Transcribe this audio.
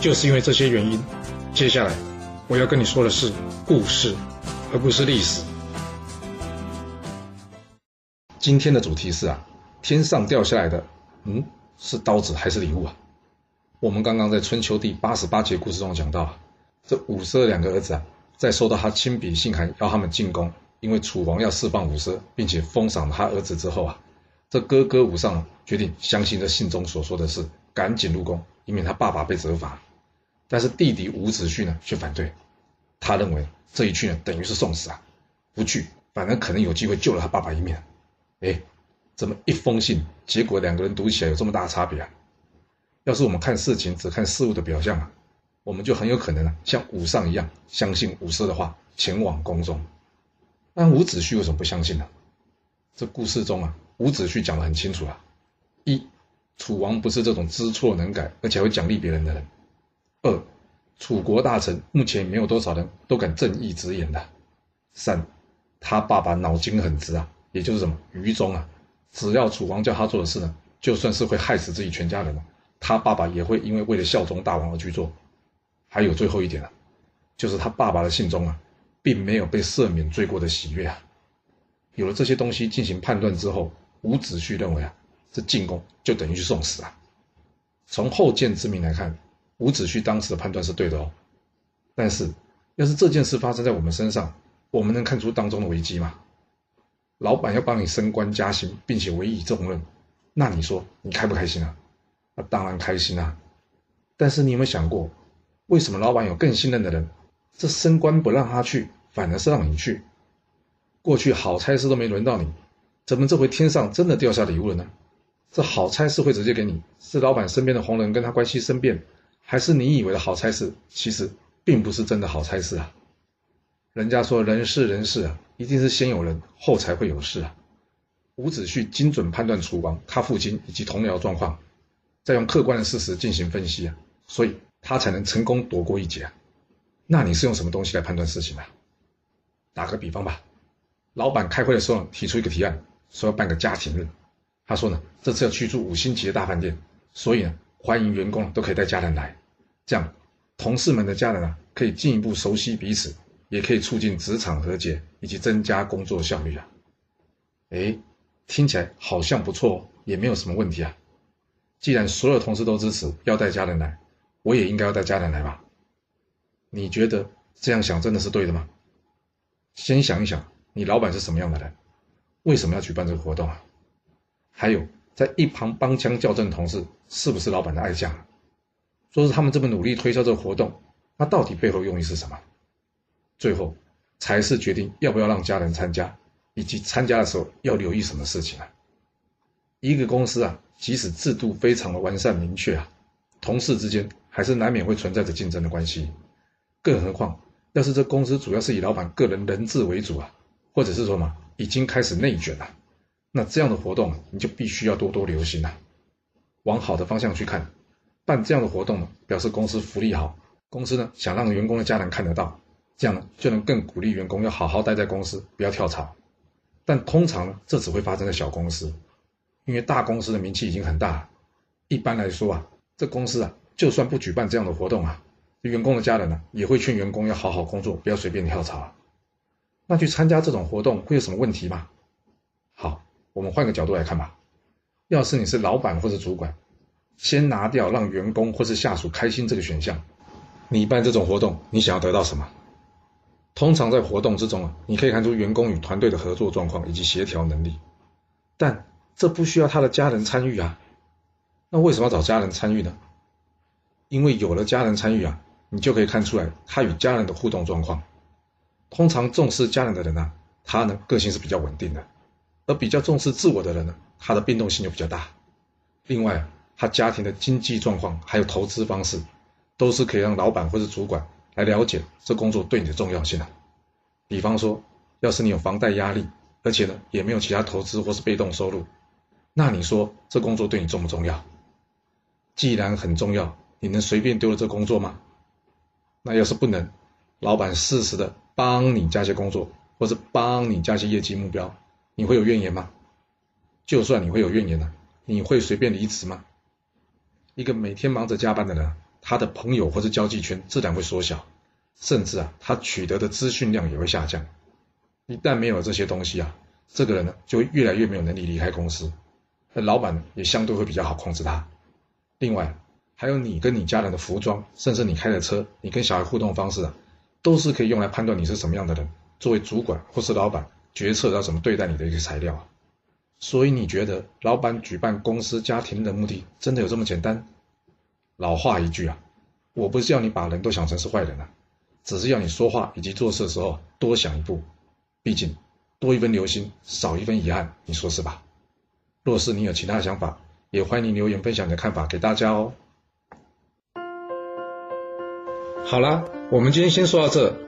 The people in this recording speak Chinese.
就是因为这些原因，接下来我要跟你说的是故事，而不是历史。今天的主题是啊，天上掉下来的，嗯，是刀子还是礼物啊？我们刚刚在春秋第八十八节故事中讲到，这五奢两个儿子啊，在收到他亲笔信函要他们进宫，因为楚王要释放五奢，并且封赏他儿子之后啊，这哥哥武尚决定相信这信中所说的事，赶紧入宫，以免他爸爸被责罚。但是弟弟伍子胥呢却反对，他认为这一去呢等于是送死啊，不去反而可能有机会救了他爸爸一命。哎，怎么一封信，结果两个人读起来有这么大差别啊？要是我们看事情只看事物的表象啊，我们就很有可能啊像武尚一样相信武奢的话，前往宫中。但伍子胥为什么不相信呢？这故事中啊，伍子胥讲得很清楚啊：一，楚王不是这种知错能改而且会奖励别人的人。二，楚国大臣目前没有多少人都敢正义直言的。三，他爸爸脑筋很直啊，也就是什么愚忠啊。只要楚王叫他做的事呢，就算是会害死自己全家人他爸爸也会因为为了效忠大王而去做。还有最后一点啊，就是他爸爸的信中啊，并没有被赦免罪过的喜悦啊。有了这些东西进行判断之后，伍子胥认为啊，这进攻就等于去送死啊。从后见之明来看。伍子胥当时的判断是对的哦，但是要是这件事发生在我们身上，我们能看出当中的危机吗？老板要帮你升官加薪，并且委以重任，那你说你开不开心啊？那当然开心啊！但是你有没有想过，为什么老板有更信任的人，这升官不让他去，反而是让你去？过去好差事都没轮到你，怎么这回天上真的掉下礼物了呢？这好差事会直接给你，是老板身边的红人跟他关系生变。还是你以为的好差事，其实并不是真的好差事啊！人家说人事人事啊，一定是先有人后才会有事啊。伍子胥精准判断楚王他父亲以及同僚状况，再用客观的事实进行分析啊，所以他才能成功躲过一劫啊。那你是用什么东西来判断事情的？打个比方吧，老板开会的时候提出一个提案，说要办个家庭日，他说呢，这次要去住五星级的大饭店，所以呢。欢迎员工都可以带家人来，这样同事们的家人啊可以进一步熟悉彼此，也可以促进职场和解以及增加工作效率啊。哎，听起来好像不错，也没有什么问题啊。既然所有同事都支持要带家人来，我也应该要带家人来吧？你觉得这样想真的是对的吗？先想一想，你老板是什么样的人？为什么要举办这个活动啊？还有。在一旁帮腔校正的同事是不是老板的爱将？说是他们这么努力推销这个活动，那到底背后用意是什么？最后才是决定要不要让家人参加，以及参加的时候要留意什么事情啊？一个公司啊，即使制度非常的完善明确啊，同事之间还是难免会存在着竞争的关系。更何况，要是这公司主要是以老板个人人质为主啊，或者是说嘛，已经开始内卷了。那这样的活动，你就必须要多多留心了。往好的方向去看，办这样的活动呢，表示公司福利好，公司呢想让员工的家人看得到，这样呢就能更鼓励员工要好好待在公司，不要跳槽。但通常呢，这只会发生在小公司，因为大公司的名气已经很大。一般来说啊，这公司啊，就算不举办这样的活动啊，员工的家人呢也会劝员工要好好工作，不要随便跳槽。那去参加这种活动会有什么问题吗？好。我们换个角度来看吧，要是你是老板或者主管，先拿掉让员工或是下属开心这个选项，你办这种活动，你想要得到什么？通常在活动之中啊，你可以看出员工与团队的合作状况以及协调能力，但这不需要他的家人参与啊。那为什么要找家人参与呢？因为有了家人参与啊，你就可以看出来他与家人的互动状况。通常重视家人的人呢，他呢个性是比较稳定的。而比较重视自我的人呢，他的变动性就比较大。另外，他家庭的经济状况还有投资方式，都是可以让老板或者主管来了解这工作对你的重要性的。比方说，要是你有房贷压力，而且呢也没有其他投资或是被动收入，那你说这工作对你重不重要？既然很重要，你能随便丢了这工作吗？那要是不能，老板适时的帮你加些工作，或者帮你加些业绩目标，你会有怨言吗？就算你会有怨言呢，你会随便离职吗？一个每天忙着加班的人，他的朋友或者交际圈自然会缩小，甚至啊，他取得的资讯量也会下降。一旦没有这些东西啊，这个人呢就会越来越没有能力离开公司，而老板也相对会比较好控制他。另外，还有你跟你家人的服装，甚至你开的车，你跟小孩互动方式啊，都是可以用来判断你是什么样的人。作为主管或是老板，决策要怎么对待你的一个材料啊。所以你觉得老板举办公司家庭的目的真的有这么简单？老话一句啊，我不是要你把人都想成是坏人啊，只是要你说话以及做事的时候多想一步。毕竟多一分留心，少一分遗憾，你说是吧？若是你有其他想法，也欢迎留言分享你的看法给大家哦。好啦，我们今天先说到这。